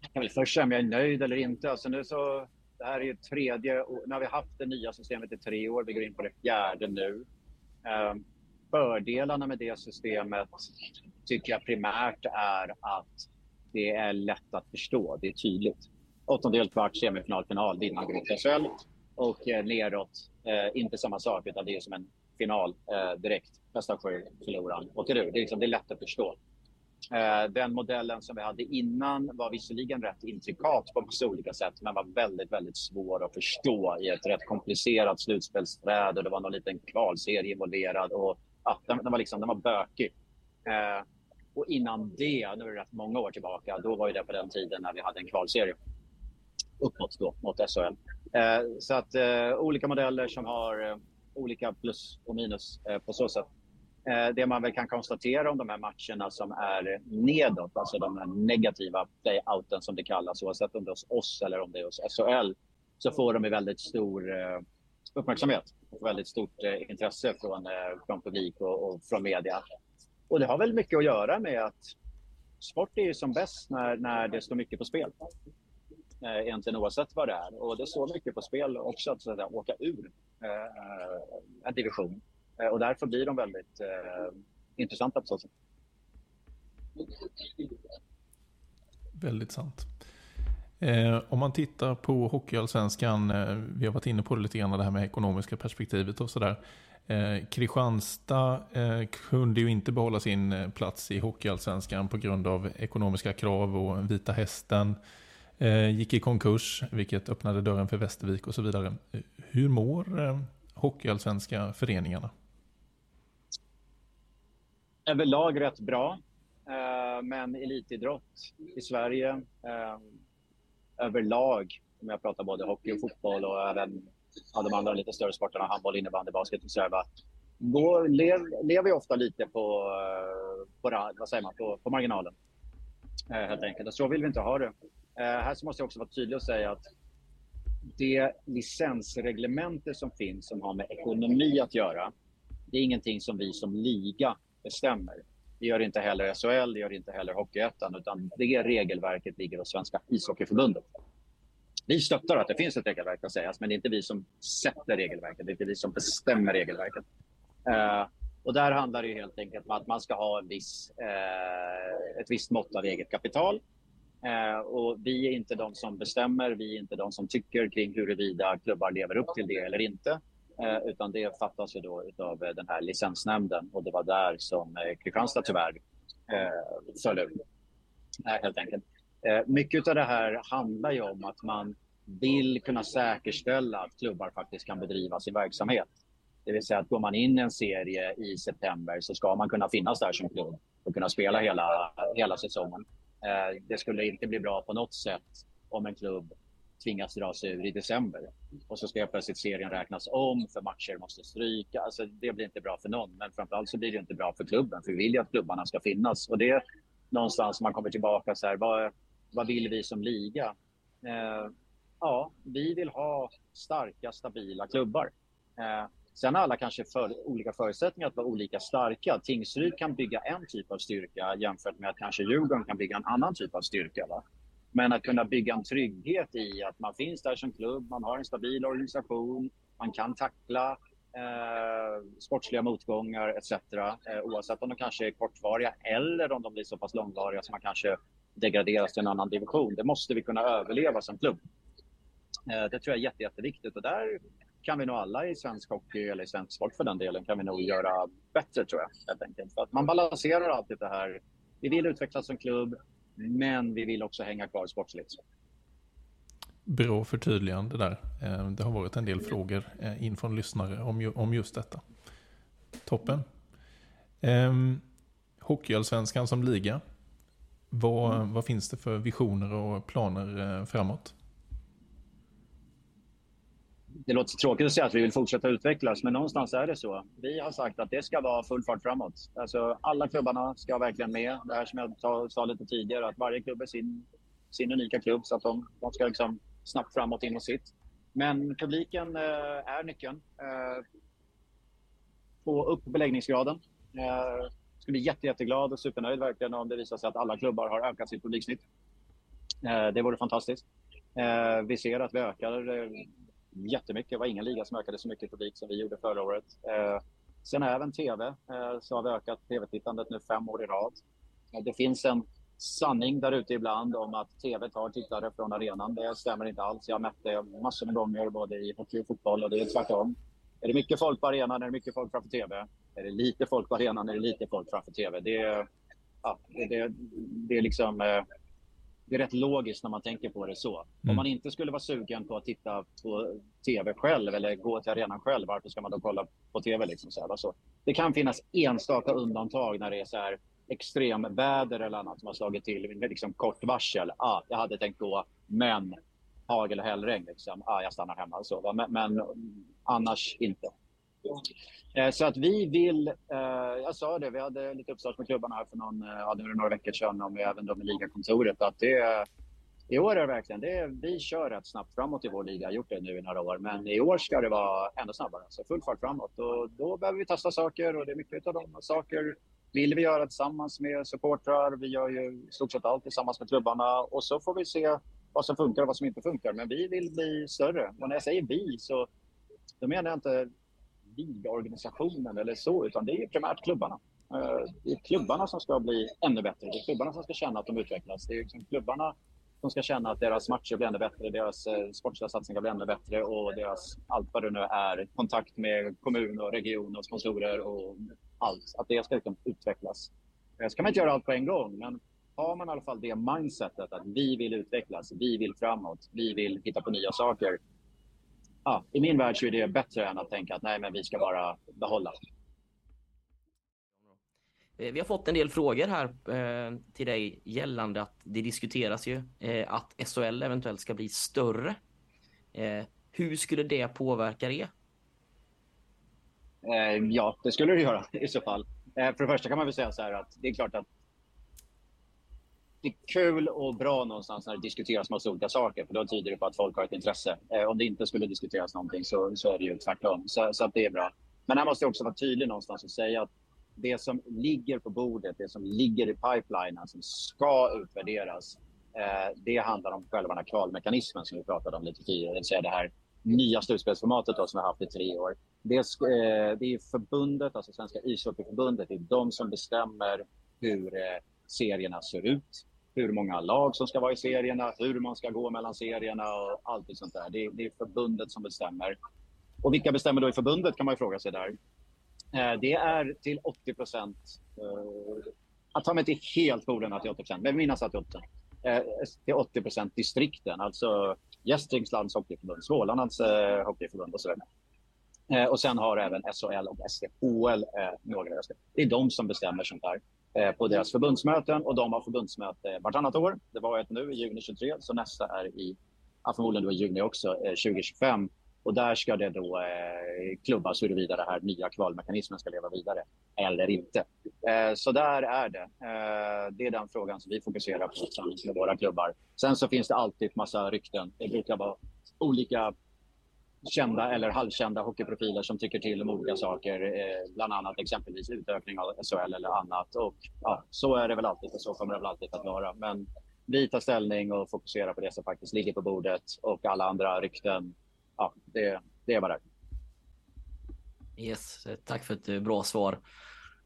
Jag kan väl först säga om jag är nöjd eller inte. Alltså nu så det här är ju tredje, nu har vi haft det nya systemet i tre år, vi går in på det fjärde nu. Eh, fördelarna med det systemet tycker jag primärt är att det är lätt att förstå, det är tydligt. Åttondel, kvart, semifinal, final, vinnargrupp går SHL. Och eh, neråt, eh, inte samma sak, utan det är som en final eh, direkt. Bästa sju, förloraren åker ur. Det är, liksom, det är lätt att förstå. Eh, den modellen som vi hade innan var visserligen rätt intrikat på massa olika sätt men var väldigt, väldigt svår att förstå i ett rätt komplicerat slutspelsträd och det var någon liten kvalserie involverad och ja, den, den, var liksom, den var bökig. Eh, och innan det, nu är det rätt många år tillbaka, då var det på den tiden när vi hade en kvalserie uppåt då mot SHL. Eh, så att eh, olika modeller som har eh, olika plus och minus eh, på så sätt. Eh, det man väl kan konstatera om de här matcherna som är nedåt, alltså de här negativa playouten som det kallas, oavsett om det är hos oss eller om det är hos SHL, så får de väldigt stor eh, uppmärksamhet och väldigt stort eh, intresse från, eh, från publik och, och från media. Och det har väl mycket att göra med att sport är ju som bäst när, när det står mycket på spel. Eh, egentligen oavsett vad det är. Och det står mycket på spel också att, så att säga, åka ur eh, eh, en division. Eh, och därför blir de väldigt eh, intressanta på så sätt. Väldigt sant. Eh, om man tittar på Hockeyallsvenskan, eh, vi har varit inne på det lite grann, det här med ekonomiska perspektivet och sådär. Eh, Kristianstad eh, kunde ju inte behålla sin eh, plats i Hockeyallsvenskan på grund av ekonomiska krav och Vita Hästen eh, Eh, gick i konkurs, vilket öppnade dörren för Västervik och så vidare. Eh, hur mår eh, Hockeyallsvenska föreningarna? Överlag rätt bra, eh, men elitidrott i Sverige eh, överlag, om jag pratar både hockey och fotboll och även ja, de andra lite större sporterna, handboll, innebandy, basket och så går, lev, lever ju ofta lite på, eh, på, vad säger man, på, på marginalen. Eh, helt enkelt. Och så vill vi inte ha det. Eh, här så måste jag också vara tydlig och säga att det licensreglemente som finns som har med ekonomi att göra, det är ingenting som vi som liga bestämmer. Det gör inte heller SHL, det gör inte heller Hockeyettan, utan det regelverket ligger hos Svenska ishockeyförbundet. Vi stöttar att det finns ett regelverk att sägas, men det är inte vi som sätter regelverket. Det är inte vi som bestämmer regelverket. Eh, och där handlar det helt enkelt om att man ska ha en viss, eh, ett visst mått av eget kapital. Eh, och vi är inte de som bestämmer, vi är inte de som tycker kring huruvida klubbar lever upp till det eller inte. Eh, utan det fattas ju då av eh, den här licensnämnden och det var där som Kristianstad tyvärr eh, föll ur. helt enkelt. Eh, mycket av det här handlar ju om att man vill kunna säkerställa att klubbar faktiskt kan bedriva sin verksamhet. Det vill säga att går man in i en serie i september så ska man kunna finnas där som klubb och kunna spela hela, hela säsongen. Eh, det skulle inte bli bra på något sätt om en klubb tvingas dra sig ur i december. Och så ska plötsligt serien räknas om för matcher måste stryka. Alltså, det blir inte bra för någon, men framförallt så blir det inte bra för klubben. För vi vill ju att klubbarna ska finnas. Och det är någonstans man kommer tillbaka så här, vad, vad vill vi som liga? Eh, ja, vi vill ha starka, stabila klubbar. Eh, sen har alla kanske för, olika förutsättningar att vara olika starka. Tingsryd kan bygga en typ av styrka jämfört med att kanske Djurgården kan bygga en annan typ av styrka. Va? Men att kunna bygga en trygghet i att man finns där som klubb, man har en stabil organisation, man kan tackla eh, sportsliga motgångar etc. Eh, oavsett om de kanske är kortvariga eller om de blir så pass långvariga som man kanske degraderas till en annan division. Det måste vi kunna överleva som klubb. Eh, det tror jag är jätte, jätteviktigt och där kan vi nog alla i svensk hockey eller i svensk sport för den delen kan vi nog göra bättre tror jag. Helt enkelt. För att man balanserar alltid det här. Vi vill utvecklas som klubb, men vi vill också hänga kvar sportsligt. Bra förtydligande där. Eh, det har varit en del frågor eh, in från lyssnare om just detta. Toppen. Ehm, Hockeyallsvenskan som liga. Vad, mm. vad finns det för visioner och planer eh, framåt? Det låter tråkigt att säga att vi vill fortsätta utvecklas, men någonstans är det så. Vi har sagt att det ska vara full fart framåt. Alltså, alla klubbarna ska verkligen med. Det här som jag sa lite tidigare, att varje klubb är sin, sin unika klubb, så att de, de ska liksom snabbt framåt in och sitt. Men publiken eh, är nyckeln. Eh, få upp beläggningsgraden. Eh, skulle bli jätte, jätteglad och supernöjd verkligen om det visar sig att alla klubbar har ökat sitt publiksnitt. Eh, det vore fantastiskt. Eh, vi ser att vi ökar eh, jättemycket. Det var ingen liga som ökade så mycket publik som vi gjorde förra året. Eh, sen även tv eh, så har vi ökat tv-tittandet nu fem år i rad. Eh, det finns en sanning där ute ibland om att tv tar tittare från arenan. Det stämmer inte alls. Jag har mätt det massor med gånger både i hockey och fotboll och det är tvärtom. Är det mycket folk på arenan är det mycket folk framför tv. Är det lite folk på arenan är det lite folk framför tv. Det är, ja, det, det, det är liksom... Det är rätt logiskt när man tänker på det så. Mm. Om man inte skulle vara sugen på att titta på tv själv eller gå till arenan själv, varför ska man då kolla på tv? Liksom så här, så. Det kan finnas enstaka undantag när det är så här extremväder eller annat som har slagit till med liksom kort varsel. Ah, jag hade tänkt gå, men hagel och hällregn. Liksom. Ah, jag stannar hemma. Så, men, men annars inte. Eh, så att vi vill, eh, jag sa det, vi hade lite uppstart med klubbarna här för någon, eh, ja, några veckor sedan och även då med ligakontoret att det i år är det verkligen, det vi kör rätt snabbt framåt i vår liga, har gjort det nu i några år, men i år ska det vara ännu snabbare, så full fart framåt. Och då behöver vi testa saker och det är mycket av de saker vill vi göra tillsammans med supportrar. Vi gör ju i stort sett allt tillsammans med klubbarna och så får vi se vad som funkar och vad som inte funkar. Men vi vill bli större. Och när jag säger vi så då menar jag inte ligaorganisationen eller så, utan det är ju primärt klubbarna. Eh, det är klubbarna som ska bli ännu bättre. Det är klubbarna som ska känna att de utvecklas. Det är liksom klubbarna som ska känna att deras matcher blir ännu bättre, deras eh, sportsliga satsningar blir ännu bättre och deras allt vad det nu är, kontakt med kommun och region och sponsorer och allt, att det ska liksom utvecklas. Eh, så kan man inte göra allt på en gång, men har man i alla fall det mindsetet att vi vill utvecklas, vi vill framåt, vi vill hitta på nya saker. Ja, I min värld så är det bättre än att tänka att nej, men vi ska bara behålla. Eh, vi har fått en del frågor här eh, till dig gällande att det diskuteras ju eh, att SHL eventuellt ska bli större. Eh, hur skulle det påverka det? Ja, det skulle det göra i så fall. För det första kan man väl säga så här att det är klart att det är kul och bra någonstans när det diskuteras massa olika saker, för då tyder det på att folk har ett intresse. Eh, om det inte skulle diskuteras någonting så, så är det ju tvärtom. Så, så att det är bra. Men här måste jag också vara tydlig någonstans och säga att det som ligger på bordet, det som ligger i pipelinen som ska utvärderas, eh, det handlar om själva den här kvalmekanismen som vi pratade om lite tidigare, det vill säga det här nya slutspelsformatet då, som vi har haft i tre år. Det, eh, det är förbundet, alltså Svenska ishockeyförbundet, det är de som bestämmer hur eh, serierna ser ut, hur många lag som ska vara i serierna, hur man ska gå mellan serierna och allt sånt där. Det, det är förbundet som bestämmer. Och vilka bestämmer då i förbundet kan man ju fråga sig där. Eh, det är till 80 procent, Jag att ta mig inte helt på orden att det är 80 procent, men minnas att det är 80 procent. Till 80 procent distrikten, alltså Gästriklands hockeyförbund, Smålands eh, hockeyförbund och så vidare. Och sen har även SHL och SDHL några röster. Det är de som bestämmer sånt här Eh, på deras förbundsmöten och de har förbundsmöte vartannat år. Det var ett nu i juni 23, så nästa är i, förmodligen då i juni också, eh, 2025. Och där ska det då eh, klubbas huruvida den här nya kvalmekanismen ska leva vidare eller inte. Eh, så där är det. Eh, det är den frågan som vi fokuserar på tillsammans med våra klubbar. Sen så finns det alltid massa rykten. Det brukar vara olika kända eller halvkända hockeyprofiler som tycker till om olika saker, eh, bland annat exempelvis utökning av SHL eller annat. Och, ja, så är det väl alltid och så kommer det väl alltid att vara. Men vi tar ställning och fokuserar på det som faktiskt ligger på bordet och alla andra rykten ja, det, det var det. Yes, tack för ett eh, bra svar.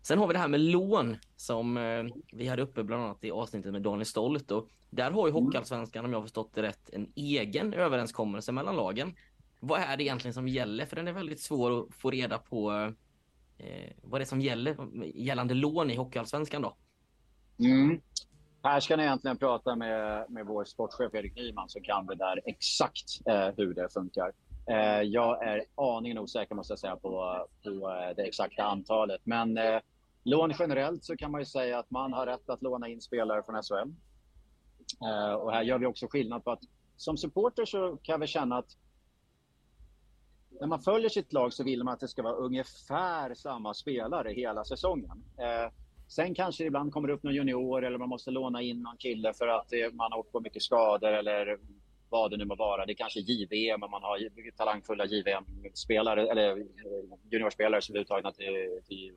Sen har vi det här med lån som eh, vi hade uppe bland annat i avsnittet med Daniel Stolt. Och där har ju mm. Hockeyallsvenskan, om jag har förstått det rätt, en egen överenskommelse mellan lagen. Vad är det egentligen som gäller? För den är väldigt svår att få reda på eh, vad det är som gäller gällande lån i Hockeyallsvenskan då. Mm. Här ska ni egentligen prata med, med vår sportchef Erik Nyman som kan det där exakt eh, hur det funkar. Eh, jag är aningen osäker måste jag säga på, på eh, det exakta antalet. Men eh, lån generellt så kan man ju säga att man har rätt att låna in spelare från SHL. Eh, och här gör vi också skillnad på att som supporter så kan vi känna att när man följer sitt lag så vill man att det ska vara ungefär samma spelare hela säsongen. Eh, Sen kanske det ibland kommer upp någon junior eller man måste låna in någon kille för att man har åkt på mycket skador eller vad det nu må vara. Det är kanske JVM om man har talangfulla JVM-spelare eller eh, juniorspelare som är uttagna till, till,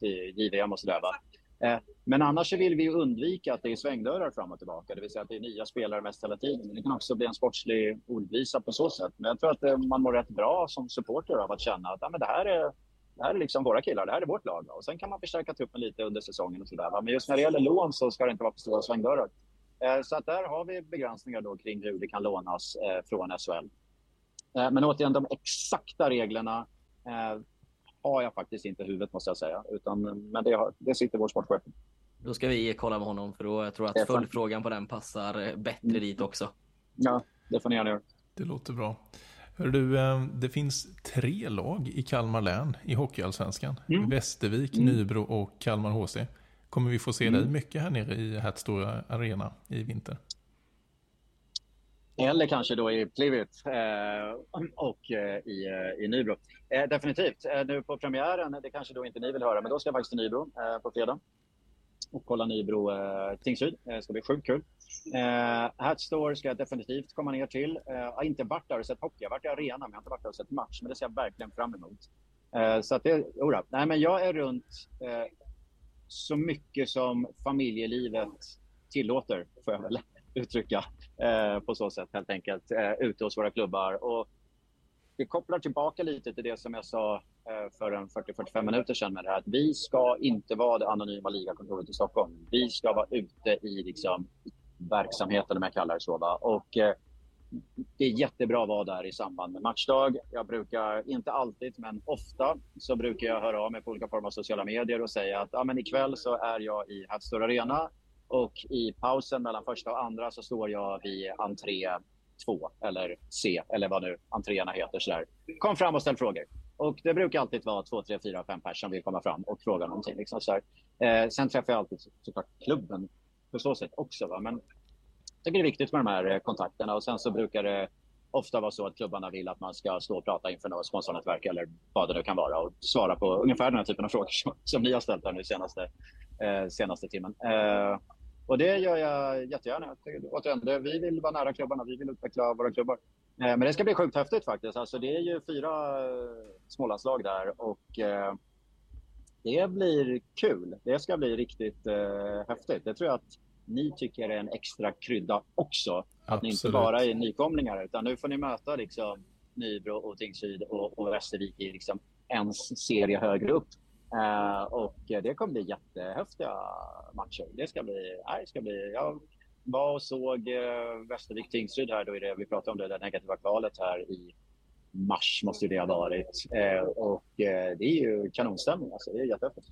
till JVM och sådär. Eh, Eh, men annars vill vi undvika att det är svängdörrar fram och tillbaka, det vill säga att det är nya spelare mest hela tiden. Det kan också bli en sportslig ordvisa på så sätt. Men jag tror att eh, man mår rätt bra som supporter av att känna att ja, men det här är det här är liksom våra killar, det här är vårt lag. Och sen kan man förstärka truppen lite under säsongen och sådär. Men just när det gäller lån så ska det inte vara för stora svängdörrar. Eh, så att där har vi begränsningar då kring hur det kan lånas från SHL. Men återigen, de exakta reglerna har jag faktiskt inte i huvudet måste jag säga. Utan, men det, det sitter vår sportchef. Då ska vi kolla med honom för då jag tror jag att följdfrågan på den passar bättre mm. dit också. Ja, det får ni gärna göra. Det låter bra. Hör du, eh, det finns tre lag i Kalmar län i Hockeyallsvenskan. Mm. Västervik, mm. Nybro och Kalmar HC. Kommer vi få se mm. dig mycket här nere i Hertstora Arena i vinter? Eller kanske då i Plivit eh, och eh, i, eh, i Nybro. Eh, definitivt. Eh, nu på premiären, det kanske då inte ni vill höra, men då ska jag faktiskt till Nybro eh, på fredag och kolla Nybro eh, Tingsryd. Det ska bli sjukt kul. Eh, Hatstore ska jag definitivt komma ner till. Eh, jag har inte varit där och sett hockey. Jag har varit i arenan men jag har inte varit där och sett match. Men det ser jag verkligen fram emot. Eh, så att det, ora. Nej, men jag är runt eh, så mycket som familjelivet tillåter, får jag väl uttrycka eh, på så sätt helt enkelt, eh, ute hos våra klubbar. Och det kopplar tillbaka lite till det som jag sa eh, för en 40-45 minuter sedan med det här att vi ska inte vara det anonyma ligakontoret i Stockholm. Vi ska vara ute i liksom, verksamheten, om jag kallar det så. Va? Och, eh, det är jättebra att vara där i samband med matchdag. Jag brukar, inte alltid, men ofta, så brukar jag höra av mig på olika former av sociala medier och säga att ah, men ikväll så är jag i Hatstore Arena och i pausen mellan första och andra så står jag vid entré 2 eller C eller vad nu entréerna heter. Så där. Kom fram och ställ frågor. Och det brukar alltid vara två, tre, fyra, fem personer som vill komma fram och fråga någonting. Liksom så eh, sen träffar jag alltid såklart klubben på så sätt också. Va? Men jag tycker det är viktigt med de här eh, kontakterna och sen så brukar det ofta vara så att klubbarna vill att man ska stå och prata inför något sponsornätverk eller vad det nu kan vara och svara på ungefär den här typen av frågor som, som ni har ställt här nu senaste, eh, senaste timmen. Eh, och det gör jag jättegärna. Återigen, vi vill vara nära klubbarna, vi vill utveckla våra klubbar. Eh, men det ska bli sjukt häftigt faktiskt. Alltså, det är ju fyra eh, smålandslag där och eh, det blir kul. Det ska bli riktigt eh, häftigt. Det tror jag att ni tycker är en extra krydda också. Absolut. Att ni inte bara är nykomlingar utan nu får ni möta liksom Nybro och Tingsryd och, och Västervik i liksom en serie högre upp. Uh, och det kommer bli jättehäftiga matcher. Det ska bli, nej, det ska bli, jag var och såg uh, Västervik Tingsryd här då i det vi pratade om det, det negativa kvalet här i mars måste det ha varit. Uh, och det är ju kanonstämning alltså. Det är jättehäftigt.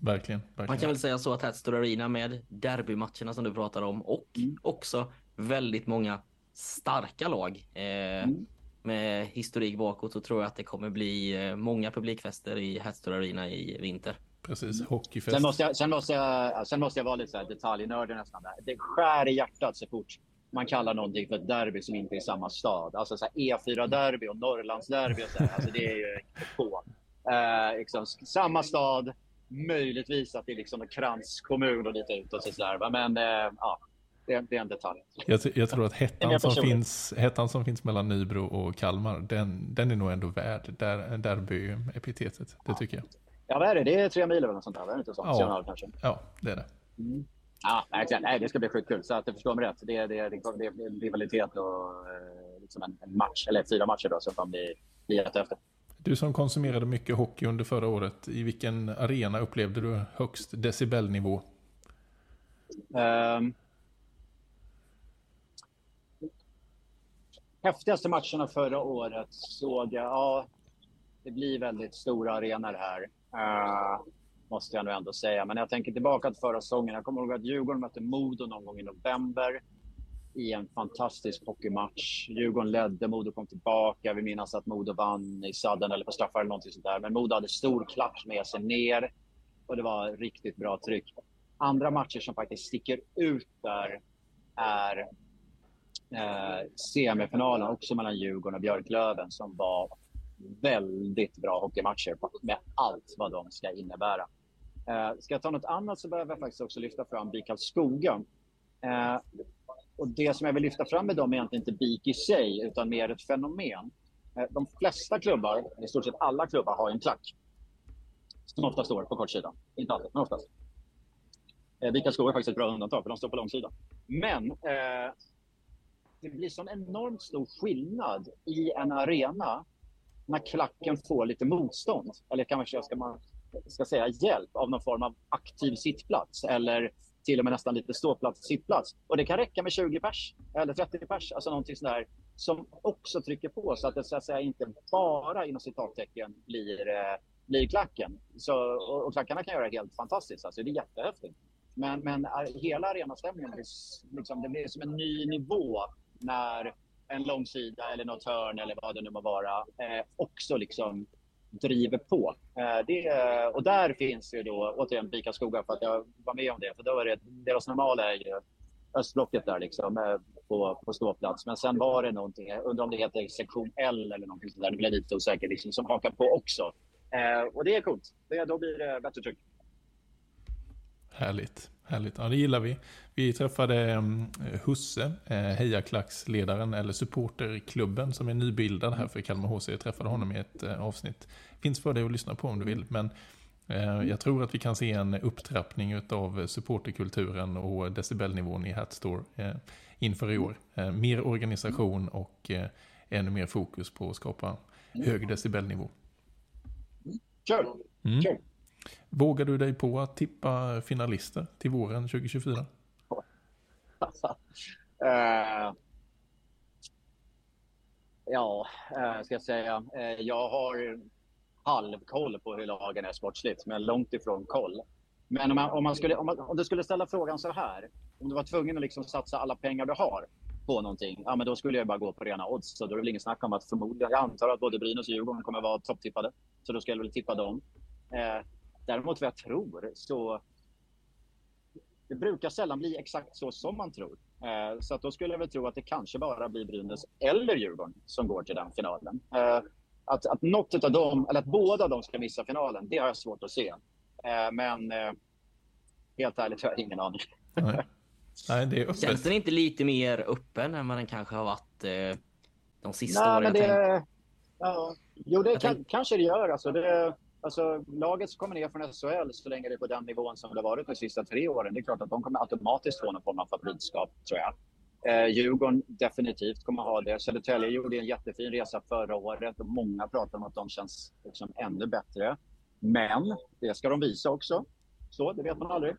Verkligen, verkligen. Man kan väl säga så att Hatstore Arena med derbymatcherna som du pratar om och mm. också väldigt många starka lag. Eh, mm. Med historik bakåt så tror jag att det kommer bli eh, många publikfester i Hatstore Arena i vinter. Precis, hockeyfest. Sen måste jag, sen måste jag, sen måste jag vara lite så här detaljnördig nästan. Där. Det skär i hjärtat så fort man kallar någonting för ett derby som inte är i samma stad. Alltså så E4-derby och Norrlandsderby och så här. Alltså det är ju på. Eh, liksom, samma stad, möjligtvis att det är liksom en kranskommun och lite utåt. Så där, Men eh, ja, det, det, är en detalj. Jag, jag tror att hettan som, finns, hettan som finns mellan Nybro och Kalmar, den, den är nog ändå värd där, derby-epitetet. Det tycker jag. Ja, vad är det? Det är tre mil eller något sånt där? Är det inte så? Ja, kanske. ja det är det. Mm. Ja, nej, det ska bli skitkul. Så att du förstår mig rätt. Det, det, det, det är rivalitet och eh, liksom en, en, match, eller fyra matcher då, som kommer bli, bli jättehäftigt. Du som konsumerade mycket hockey under förra året, i vilken arena upplevde du högst decibelnivå? Um, häftigaste matcherna förra året såg jag, ja, det blir väldigt stora arenor här. Uh, måste jag nog ändå säga. Men jag tänker tillbaka till förra säsongen. Jag kommer ihåg att Djurgården mötte Modo någon gång i november i en fantastisk hockeymatch. Djurgården ledde, Modo kom tillbaka. Vi minns att Modo vann i sadden eller på straffar eller någonting sånt där. Men Modo hade stor klack med sig ner och det var riktigt bra tryck. Andra matcher som faktiskt sticker ut där är eh, semifinalen också mellan Djurgården och Björklöven som var väldigt bra hockeymatcher med allt vad de ska innebära. Eh, ska jag ta något annat så behöver jag faktiskt också lyfta fram BIK Karlskoga. Eh, och det som jag vill lyfta fram med dem är egentligen inte BIK i sig, utan mer ett fenomen. Eh, de flesta klubbar, i stort sett alla klubbar, har en klack. Som ofta står på kortsidan. Inte alltid, men oftast. Eh, BIK Karlskoga är faktiskt ett bra undantag, för de står på långsidan. Men eh, det blir sån enormt stor skillnad i en arena när klacken får lite motstånd. Eller kanske ska man ska säga hjälp av någon form av aktiv sittplats eller till och med nästan lite ståplats, sittplats. Och det kan räcka med 20 pers eller 30 pers, alltså någonting sådär som också trycker på så att det så att säga inte bara inom citattecken blir, eh, blir klacken. Så, och, och klackarna kan göra det helt fantastiskt, alltså det är jättehäftigt. Men, men eh, hela arenastämningen liksom, det blir som en ny nivå när en långsida eller något hörn eller vad det nu må vara eh, också liksom driver på. Eh, det, och där finns ju då återigen Vika skogar för att jag var med om det. För då var det, deras normala är ju östblocket där liksom. Eh, på, på ståplats. Men sen var det någonting, jag undrar om det heter sektion L eller någonting sånt där, det blir lite osäker, liksom, som hakar på också. Eh, och det är coolt. Det, då blir det bättre tryck. Härligt. Härligt. Ja, det gillar vi. Vi träffade um, Husse, eh, hejaklacksledaren eller supporterklubben som är nybildad här för Kalmar HC. Jag träffade honom i ett eh, avsnitt. Finns för dig att lyssna på om du vill. Men eh, jag tror att vi kan se en upptrappning av supporterkulturen och decibelnivån i Hatstore inför i år. Mer organisation och ännu mer fokus på att skapa hög decibelnivå. Kör! Mm. Vågar du dig på att tippa finalister till våren 2024? uh, eh, ja, uh, ska jag säga. Uh, jag har halvkoll på hur lagen är sportsligt, men långt ifrån koll. Men om, man, om, man skulle, om, man, om du skulle ställa frågan så här, om du var tvungen att liksom satsa alla pengar du har på någonting, ja men då skulle jag bara gå på rena odds. Så då är det väl ingen snack om att förmodligen, jag antar att både Brynäs och Djurgården kommer vara topptippade. Så då skulle jag väl tippa dem. Eh, Däremot vad jag tror så det brukar sällan bli exakt så som man tror. Eh, så att då skulle jag väl tro att det kanske bara blir Brynäs eller Djurgården som går till den finalen. Eh, att, att något av dem, eller att båda de ska missa finalen, det har jag svårt att se. Eh, men eh, helt ärligt har jag ingen aning. Nej. Nej, det är öppet. Känns den inte lite mer öppen än vad den kanske har varit eh, de sista Nej, åren? Men det, ja, jo, det kan, kanske det gör. Alltså, det, Alltså, laget som kommer ner från SHL så länge det är på den nivån som det har varit de sista tre åren. Det är klart att de kommer automatiskt få någon form av favoritskap, tror jag. Eh, Djurgården definitivt kommer ha det. Södertälje gjorde en jättefin resa förra året och många pratar om att de känns liksom ännu bättre. Men det ska de visa också. Så, det vet man aldrig.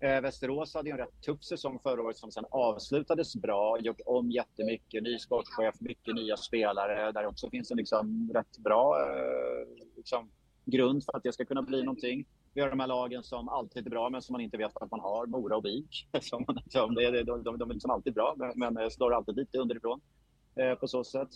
Eh, Västerås hade en rätt tuff säsong förra året som sen avslutades bra. Gjort om jättemycket, ny sportchef, mycket nya spelare. Där också finns en liksom rätt bra eh, liksom, grund för att det ska kunna bli någonting. Vi har de här lagen som alltid är bra, men som man inte vet att man har. Mora och Vik. Som, som det, de, de, de är liksom alltid bra, men, men slår alltid lite underifrån eh, på så sätt.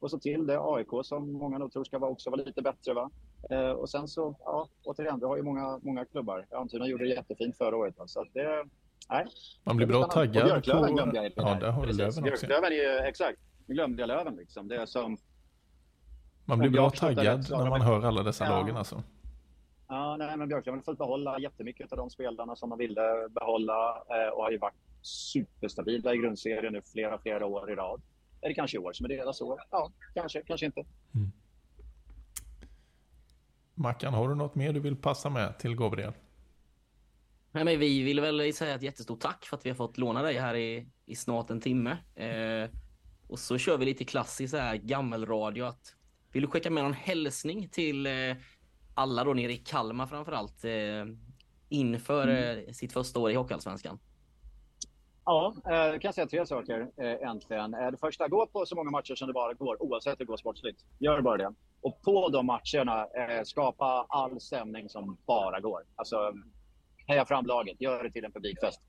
Och så till det AIK som många nog tror ska vara, också vara lite bättre. Va? Eh, och sen så, ja, återigen, vi har ju många, många klubbar. Almtuna gjorde det jättefint förra året. Va? Så det, nej. Man blir bra taggad. Björklöven glömde jag. Ja, där har du Löven också. Björklöven är ju, exakt. Nu glömde jag Löven liksom. Det är som man blir bra taggad när man hör alla dessa ja. lagen alltså. Ja, nej, men Björklöven har fått behålla jättemycket av de spelarna som man ville behålla eh, och har ju varit superstabila i grundserien nu flera, flera år i rad. Eller kanske i år som är deras år. Ja, kanske, kanske inte. Mm. Mackan, har du något mer du vill passa med till Gabriel? Nej, men vi vill väl säga ett jättestort tack för att vi har fått låna dig här i, i snart en timme. Eh, och så kör vi lite klassiskt så här gammelradio att vill du skicka med någon hälsning till eh, alla då nere i Kalmar framförallt eh, inför mm. Eh, sitt första år i Hockeyallsvenskan? Ja, jag kan säga tre saker äntligen. Det första, gå på så många matcher som det bara går oavsett hur det går sportsligt. Gör bara det. Och på de matcherna, skapa all stämning som bara går. Alltså, heja fram laget, gör det till en publikfest.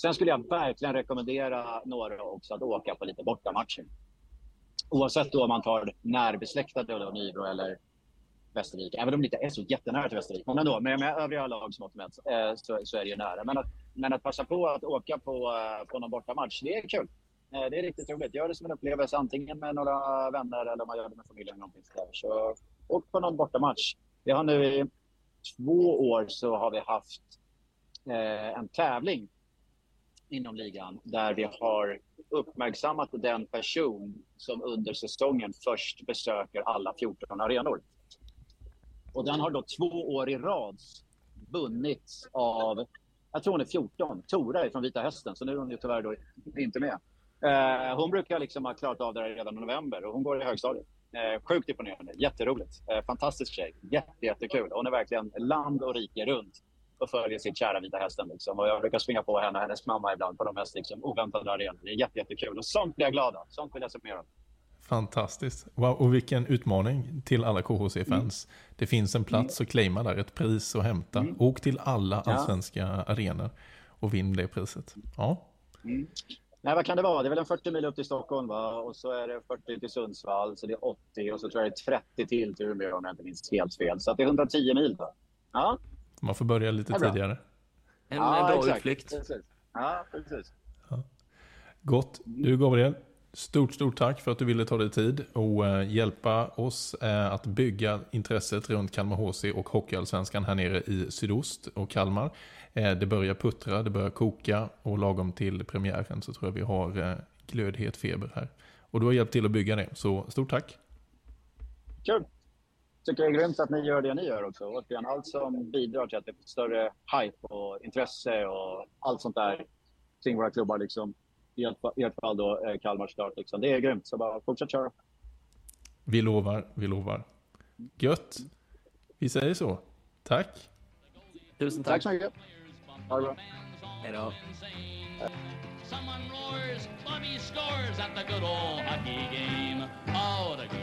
Sen skulle jag verkligen rekommendera några också att åka på lite bortamatcher oavsett då om man tar närbesläktade då, Nybro eller Västervik, även om det inte är så jättenära till Västervik, men ändå, med, med övriga lag som med, eh, så, så är det ju nära. Men att, men att passa på att åka på, eh, på någon bortamatch, det är kul. Eh, det är riktigt roligt. Gör det som en upplevelse, antingen med några vänner eller om man gör det med familjen. Eller någonting så, så åk på någon bortamatch. Vi har nu i två år så har vi haft eh, en tävling inom ligan där vi har uppmärksammat den person som under säsongen först besöker alla 14 arenor. Och den har då två år i rad vunnits av, jag tror hon är 14, Tora från Vita Hästen, så nu är hon ju tyvärr då inte med. Eh, hon brukar liksom ha klarat av det redan i november och hon går i högstadiet. Eh, sjukt imponerande, jätteroligt. Eh, fantastisk tjej, jätte, jättekul. Hon är verkligen land och rike runt och följer sitt kära Vita Hästen. Liksom. Och jag brukar springa på henne och hennes mamma ibland på de mest liksom, oväntade arenor. Det är jätte, jättekul och sånt blir jag glad av. Sånt vill jag se mer av. Fantastiskt. Wow, och vilken utmaning till alla KHC-fans. Mm. Det finns en plats mm. att claima där, ett pris att hämta. Mm. Åk till alla allsvenska ja. arenor och vinn det priset. Ja. Mm. Nej, vad kan det vara? Det är väl en 40 mil upp till Stockholm va? och så är det 40 till Sundsvall, så det är 80 och så tror jag det är 30 till till Umeå om jag inte minns helt fel. Så det är 110 mil. Va? Ja, man får börja lite tidigare. En, ja, en bra exakt. utflykt. Precis. Ja, precis. Ja. Gott. Du Gabriel, stort, stort tack för att du ville ta dig tid och uh, hjälpa oss uh, att bygga intresset runt Kalmar HC och Hockeyallsvenskan här nere i sydost och Kalmar. Uh, det börjar puttra, det börjar koka och lagom till premiären så tror jag vi har glödhet feber här. Och du har hjälpt till att bygga det, så stort tack. Kul! Tycker det är grymt att ni gör det ni gör också. Återigen, allt som bidrar till att det blir större hype och intresse och allt sånt där kring våra klubbar. Liksom. I ert fall då eh, Kalmar start. Liksom. Det är grymt, så bara fortsätt köra. Vi lovar, vi lovar. Gött! Vi säger så. Tack! Tusen tack! Tack så mycket! Ha det bra! Hej då! Someone roars, Bobby scores at the good old hockey game. Oh, the good